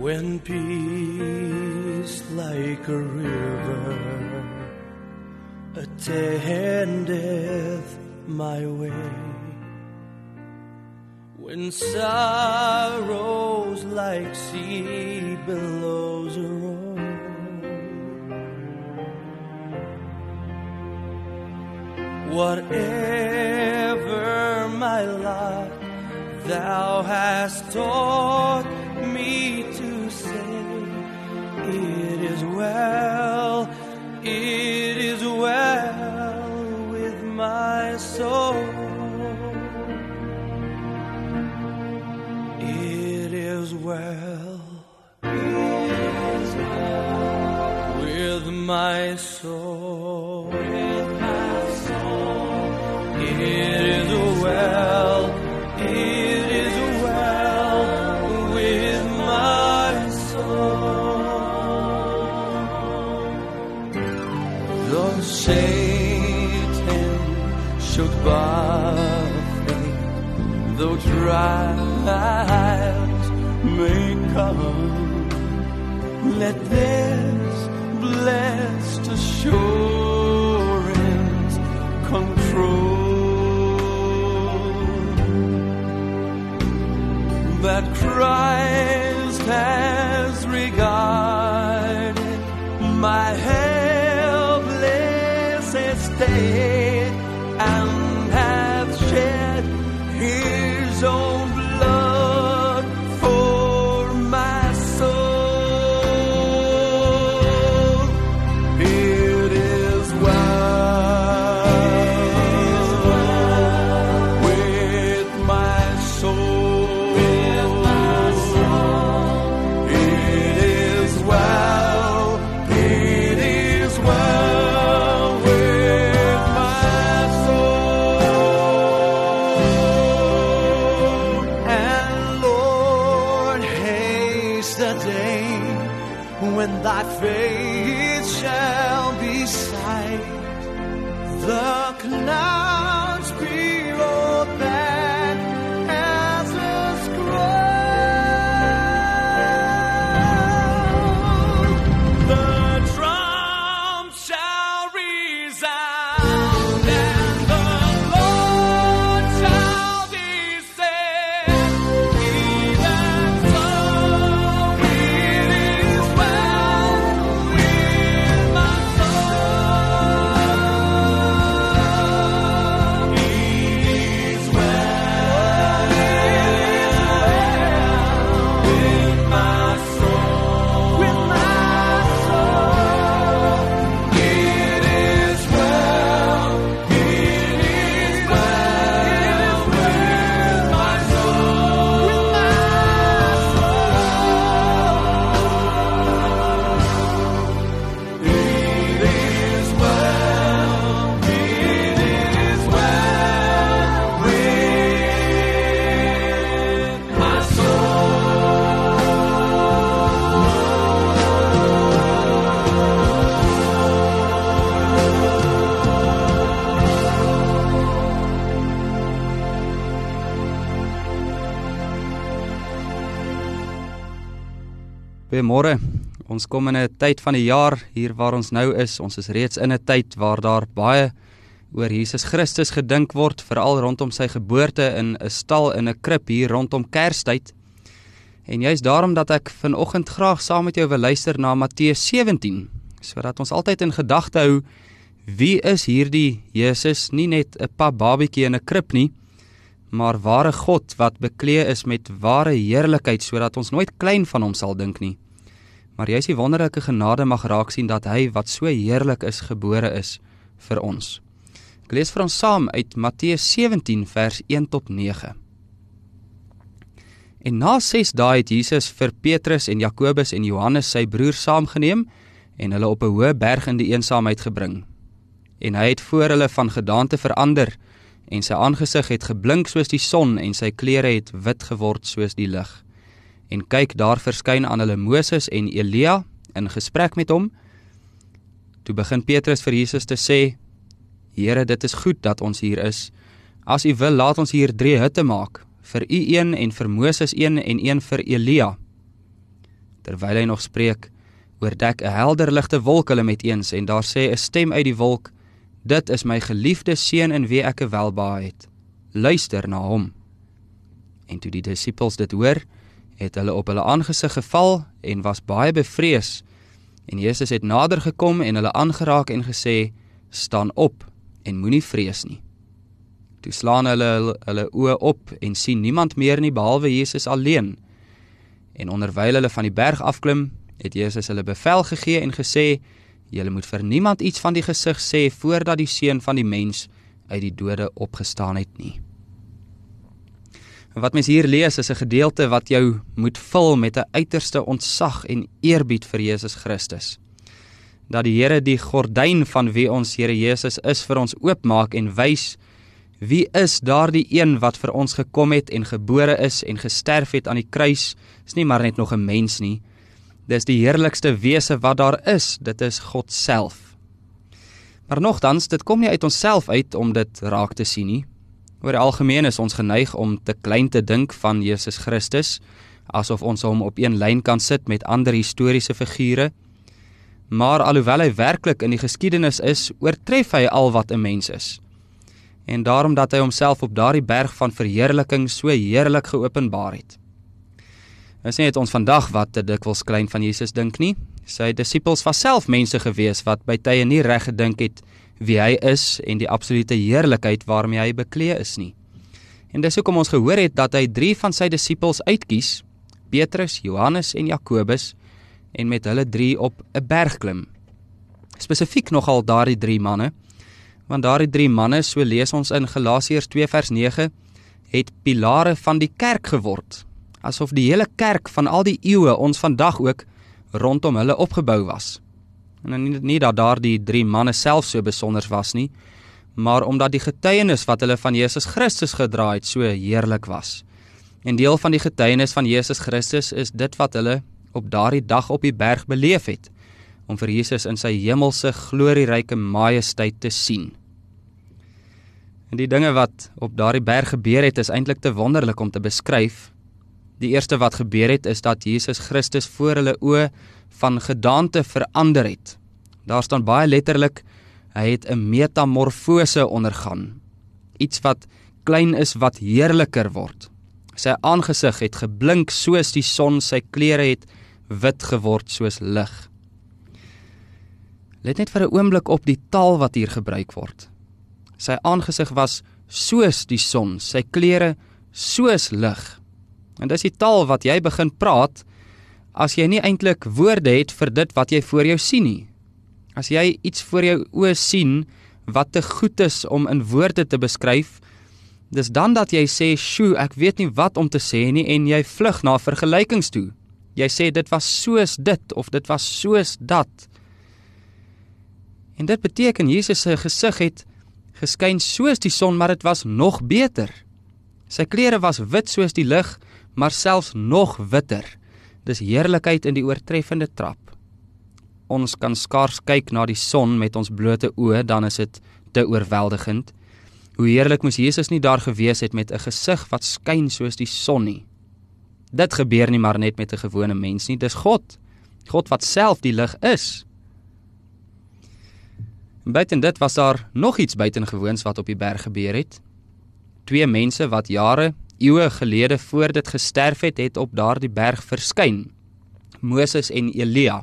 When peace like a river attendeth my way, when sorrows like sea billows roll, whatever my lot, thou hast taught should buffet, though trials may come, let this blessed assurance control that Christ has regarded my helpless estate cloud. Goeiemôre. Ons kom in 'n tyd van die jaar hier waar ons nou is. Ons is reeds in 'n tyd waar daar baie oor Jesus Christus gedink word, veral rondom sy geboorte in 'n stal in 'n krib hier rondom Kerstyd. En juist daarom dat ek vanoggend graag saam met jou wil luister na Matteus 17, sodat ons altyd in gedagte hou wie is hierdie Jesus, nie net 'n pap babietjie in 'n krib nie, maar ware God wat bekleë is met ware heerlikheid sodat ons nooit klein van hom sal dink nie. Maar jy is die wonderlike genade mag raak sien dat hy wat so heerlik is gebore is vir ons. Ek lees vir ons saam uit Matteus 17 vers 1 tot 9. En na 6 dae het Jesus vir Petrus en Jakobus en Johannes sy broer saamgeneem en hulle op 'n hoë berg in die eensaamheid gebring. En hy het voor hulle van gedaante verander en sy aangesig het geblink soos die son en sy klere het wit geword soos die lig. En kyk, daar verskyn aan hulle Moses en Elia in gesprek met hom. Toe begin Petrus vir Jesus te sê: "Here, dit is goed dat ons hier is. As U wil, laat ons hier drie hutte maak, vir U een en vir Moses een en een vir Elia." Terwyl hy nog spreek, oordek 'n helder ligte wolk hulle met eens en daar sê 'n stem uit die wolk: Dit is my geliefde seun in wie ek welbehae het. Luister na hom. En toe die disippels dit hoor, het hulle op hulle aangesig geval en was baie bevrees. En Jesus het nader gekom en hulle aangeraak en gesê: "Staan op en moenie vrees nie." Toe slaan hulle hulle, oë op en sien niemand meer nie behalwe Jesus alleen. En onderwyl hulle van die berg afklim, het Jesus hulle bevel gegee en gesê: Julle moet vir niemand iets van die gesig sê voordat die seun van die mens uit die dode opgestaan het nie. Wat mens hier lees is 'n gedeelte wat jou moet vul met 'n uiterste ontzag en eerbied vir Jesus Christus. Dat die Here die gordyn van wie ons Here Jesus is vir ons oopmaak en wys wie is daardie een wat vir ons gekom het en gebore is en gesterf het aan die kruis. Is nie maar net nog 'n mens nie, Dis die heerlikste wese wat daar is, dit is God self. Maar nogtans, dit kom nie uit onsself uit om dit raak te sien nie. Oor die algemeen is ons geneig om te klein te dink van Jesus Christus, asof ons hom op een lyn kan sit met ander historiese figure. Maar alhoewel hy werklik in die geskiedenis is, oortref hy al wat 'n mens is. En daarom dat hy homself op daardie berg van verheerliking so heerlik geopenbaar het. Ons sê dit ons vandag wat te dikwels klein van Jesus dink nie. Sy disippels was self mense gewees wat by tye nie reg gedink het wie hy is en die absolute heerlikheid waarmee hy bekleë is nie. En dis hoekom ons gehoor het dat hy 3 van sy disippels uitkies, Petrus, Johannes en Jakobus en met hulle 3 op 'n berg klim. Spesifiek nogal daardie 3 manne, want daardie 3 manne, so lees ons in Galasiërs 2 vers 9, het pilare van die kerk geword asof die hele kerk van al die eeue ons vandag ook rondom hulle opgebou was. En nie, nie dat daardie drie manne self so besonder was nie, maar omdat die getuienis wat hulle van Jesus Christus gedra het so heerlik was. En deel van die getuienis van Jesus Christus is dit wat hulle op daardie dag op die berg beleef het om vir Jesus in sy hemelse glorieryke majesteit te sien. En die dinge wat op daardie berg gebeur het is eintlik te wonderlik om te beskryf Die eerste wat gebeur het is dat Jesus Christus voor hulle oë van gedaante verander het. Daar staan baie letterlik hy het 'n metamorfose ondergaan. Iets wat klein is wat heerliker word. Sy aangesig het geblink soos die son, sy klere het wit geword soos lig. Let net vir 'n oomblik op die taal wat hier gebruik word. Sy aangesig was soos die son, sy klere soos lig. En dis die taal wat jy begin praat as jy nie eintlik woorde het vir dit wat jy voor jou sien nie. As jy iets voor jou oë sien wat te goed is om in woorde te beskryf, dis dan dat jy sê, "Sjoe, ek weet nie wat om te sê nie" en jy vlug na vergelykings toe. Jy sê dit was soos dit of dit was soos dat. En dit beteken Jesus se gesig het geskyn soos die son, maar dit was nog beter. Sy klere was wit soos die lig maar selfs nog witter. Dis heerlikheid in die oortreffende trap. Ons kan skaars kyk na die son met ons blote oë, dan is dit te oorweldigend. Hoe heerlik moes Jesus nie daar gewees het met 'n gesig wat skyn soos die son nie. Dit gebeur nie maar net met 'n gewone mens nie, dis God. God wat self die lig is. Buiten dit was daar nog iets buitengewoons wat op die berg gebeur het. Twee mense wat jare, eeue gelede voor dit gesterf het, het op daardie berg verskyn. Moses en Elia.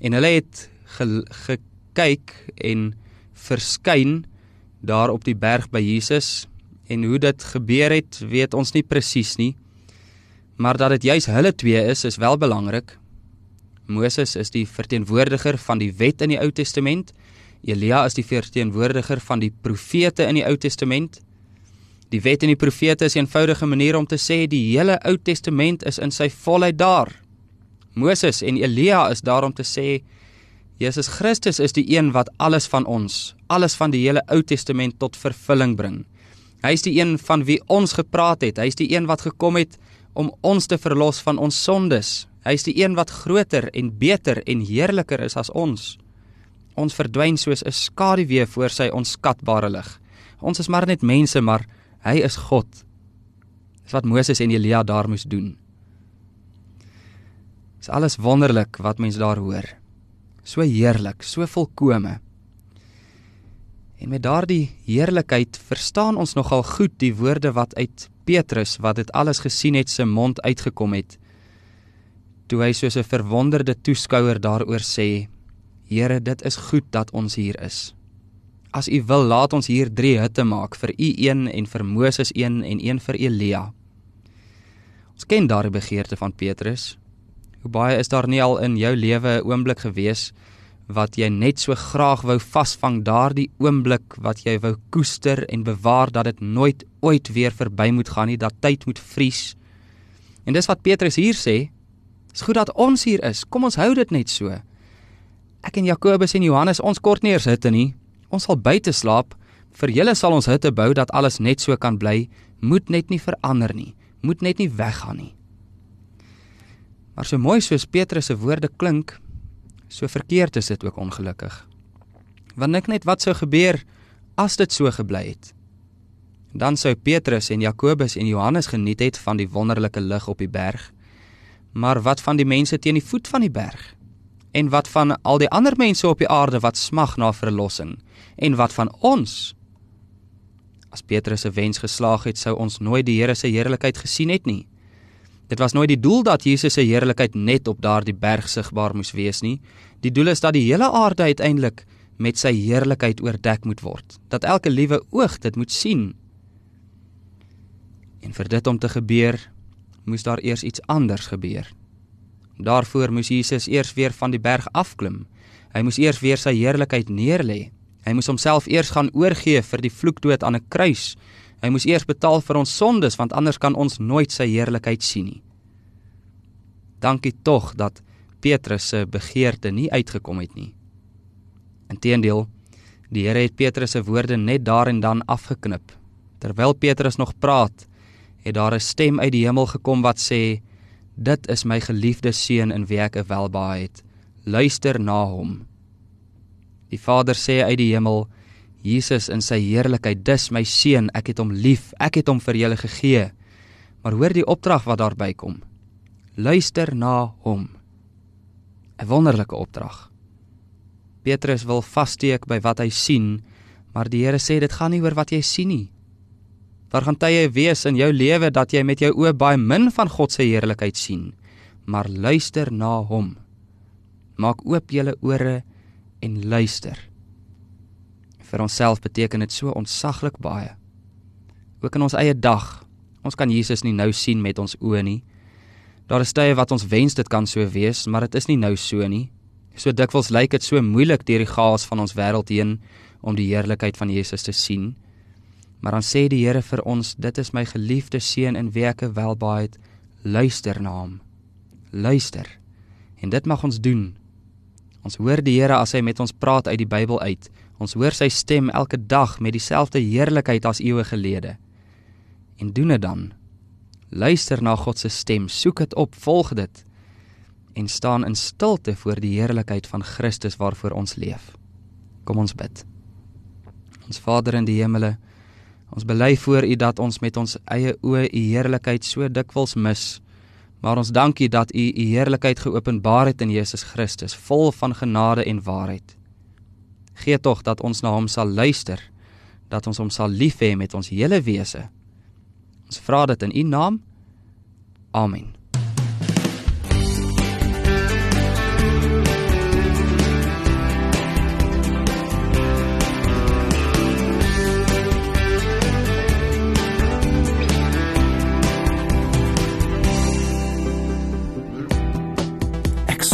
En hulle het gekyk en verskyn daar op die berg by Jesus en hoe dit gebeur het, weet ons nie presies nie. Maar dat dit juis hulle twee is, is wel belangrik. Moses is die verteenwoordiger van die wet in die Ou Testament Elia is die verteenwoordiger van die profete in die Ou Testament. Die wet en die profete is 'n eenvoudige manier om te sê die hele Ou Testament is in sy volheid daar. Moses en Elia is daar om te sê Jesus Christus is die een wat alles van ons, alles van die hele Ou Testament tot vervulling bring. Hy is die een van wie ons gepraat het. Hy is die een wat gekom het om ons te verlos van ons sondes. Hy is die een wat groter en beter en heerliker is as ons. Ons verdwyn soos 'n skaduwee voor sy onskatbare lig. Ons is maar net mense, maar hy is God. Dis wat Moses en Elia daar moes doen. Dis alles wonderlik wat mens daar hoor. So heerlik, so volkome. En met daardie heerlikheid verstaan ons nogal goed die woorde wat uit Petrus wat dit alles gesien het se mond uitgekom het. Toe hy soos 'n verwonderde toeskouer daaroor sê: Here, dit is goed dat ons hier is. As U wil, laat ons hier drie hutte maak vir U een en vir Moses een en een vir Elia. Ons ken daardie begeerte van Petrus. Hoe baie is daar nie al in jou lewe 'n oomblik gewees wat jy net so graag wou vasvang daardie oomblik wat jy wou koester en bewaar dat dit nooit ooit weer verby moet gaan nie, dat tyd moet vries. En dis wat Petrus hier sê. Dis goed dat ons hier is. Kom ons hou dit net so. Ek en Jakobus en Johannes, ons kort nie eers hitte nie. Ons sal buite slaap. Vir julle sal ons hitte bou dat alles net so kan bly. Moet net nie verander nie. Moet net nie weggaan nie. Maar so mooi soos Petrus se woorde klink, so verkeerd is dit ook ongelukkig. Want ek net wat sou gebeur as dit so gebly het? Dan sou Petrus en Jakobus en Johannes geniet het van die wonderlike lig op die berg. Maar wat van die mense teen die voet van die berg? En wat van al die ander mense op die aarde wat smag na verlossing? En wat van ons? As Petrus se wens geslaag het, sou ons nooit die Here se heerlikheid gesien het nie. Dit was nooit die doel dat Jesus se heerlikheid net op daardie berg sigbaar moes wees nie. Die doel is dat die hele aarde uiteindelik met sy heerlikheid oordek moet word, dat elke liewe oog dit moet sien. En vir dit om te gebeur, moes daar eers iets anders gebeur. Daarvoor moes Jesus eers weer van die berg afklim. Hy moes eers weer sy heerlikheid neerlê. Hy moes homself eers gaan oorgee vir die vloekdood aan 'n kruis. Hy moes eers betaal vir ons sondes want anders kan ons nooit sy heerlikheid sien nie. Dankie tog dat Petrus se begeerte nie uitgekom het nie. Inteendeel, die Here het Petrus se woorde net daar en dan afgeknip. Terwyl Petrus nog praat, het daar 'n stem uit die hemel gekom wat sê: Dit is my geliefde seun in wie ek welbehae het. Luister na hom. Die Vader sê uit die hemel: Jesus in sy heerlikheid, dis my seun, ek het hom lief. Ek het hom vir julle gegee. Maar hoor die opdrag wat daarby kom. Luister na hom. 'n Wonderlike opdrag. Petrus wil vassteek by wat hy sien, maar die Here sê dit gaan nie oor wat jy sien nie. Daar gaan tye wees in jou lewe dat jy met jou oë baie min van God se heerlikheid sien, maar luister na hom. Maak oop julle ore en luister. Vir onsself beteken dit so ontsaglik baie. Ook in ons eie dag. Ons kan Jesus nie nou sien met ons oë nie. Daar is tye wat ons wens dit kan so wees, maar dit is nie nou so nie. So dikwels lyk dit so moeilik deur die chaos van ons wêreld heen om die heerlikheid van Jesus te sien. Maar dan sê die Here vir ons, dit is my geliefde seun in wie ek welbaai het. Luister na hom. Luister. En dit mag ons doen. Ons hoor die Here as hy met ons praat uit die Bybel uit. Ons hoor sy stem elke dag met dieselfde heerlikheid as eeue gelede. En doen dit dan. Luister na God se stem, soek dit op, volg dit en staan in stilte voor die heerlikheid van Christus waarvoor ons leef. Kom ons bid. Ons Vader in die hemele, Ons bely voor U dat ons met ons eie oë U heerlikheid so dikwels mis Maar ons dankie dat U U heerlikheid geopenbaar het in Jesus Christus, vol van genade en waarheid. Gee tog dat ons na Hom sal luister, dat ons Hom sal lief hê met ons hele wese. Ons vra dit in U naam. Amen.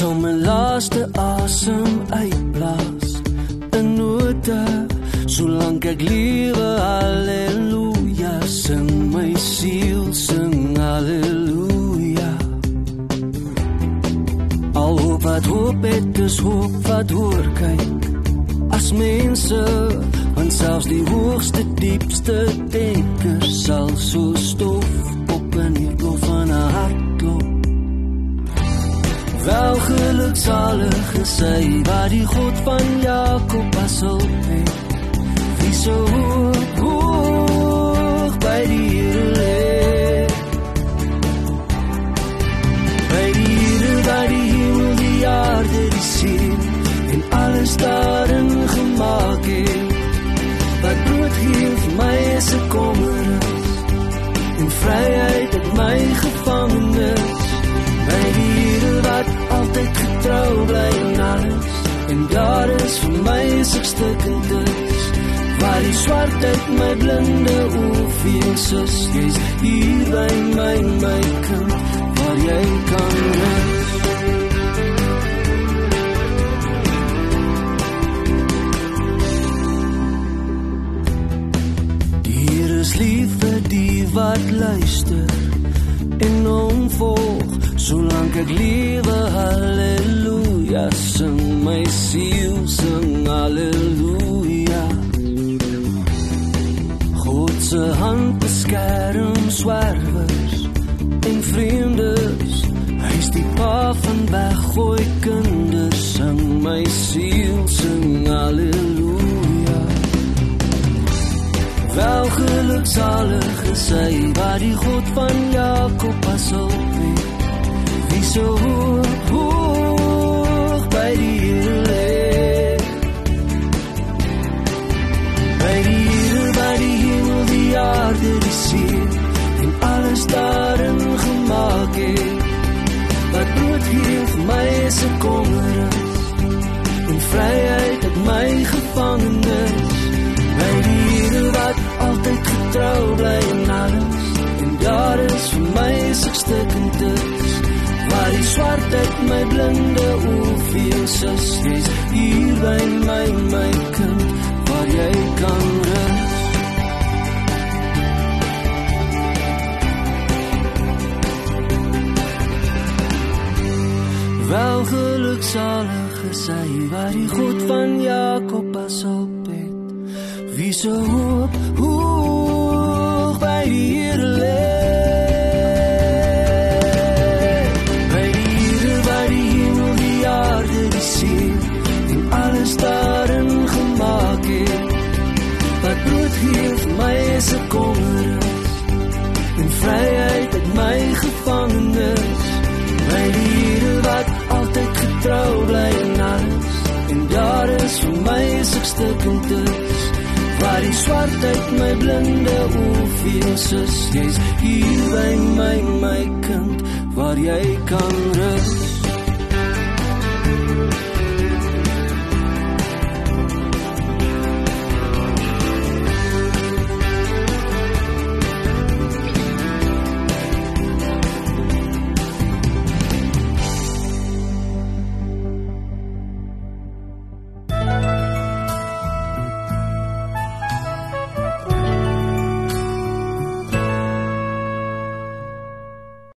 Sal my laaste asem uitblaas. In note solank ek lewe haleluja sing my siel sing haleluja al hoop wat hoop het is hoop wat hoor kyk. As mense want selfs die hoogste diepste denkers sal so stof op en hier Wel geluksalig is hy wat die God van Jakob pas op het. Wie so hoog, hoog by die Here lê. By die Here waar die hemel, die aarde, die see en alles daarin gemaak het. Wat brood gee vir my is 'n kommernis sukstukkends waar die swartheid my blinde oë veel sus. Jy's hier by my my kind waar jy kan rus Die Here is lief vir die wat luister en hom volg solank ek lewe haleluja sing my siel sing haleluja God se hand beskerm swerwers en vreemdes. Hy is die pa van weggooi kinders. Sing my siel sing haleluja Wel geluksalig is hy waar die God van Jakob op het. Wie so hoog aarde, die see en alles daarin gemaak het. Wat brood gee vir my is 'n kommernis en vryheid uit my gevangenis. By die Here wat altyd getrou bly in alles en daar is vir my sukstukkends waar die swartheid my blinde oë veel sus is hier by my my kind waar jy kan Wel geluksalig is hy waar die God van Jakob pas op het. Wie so hoop, hoog by die vir my sukstukkends waar die swartheid my blinde oë veel sus jy's hier by my my kind waar jy kan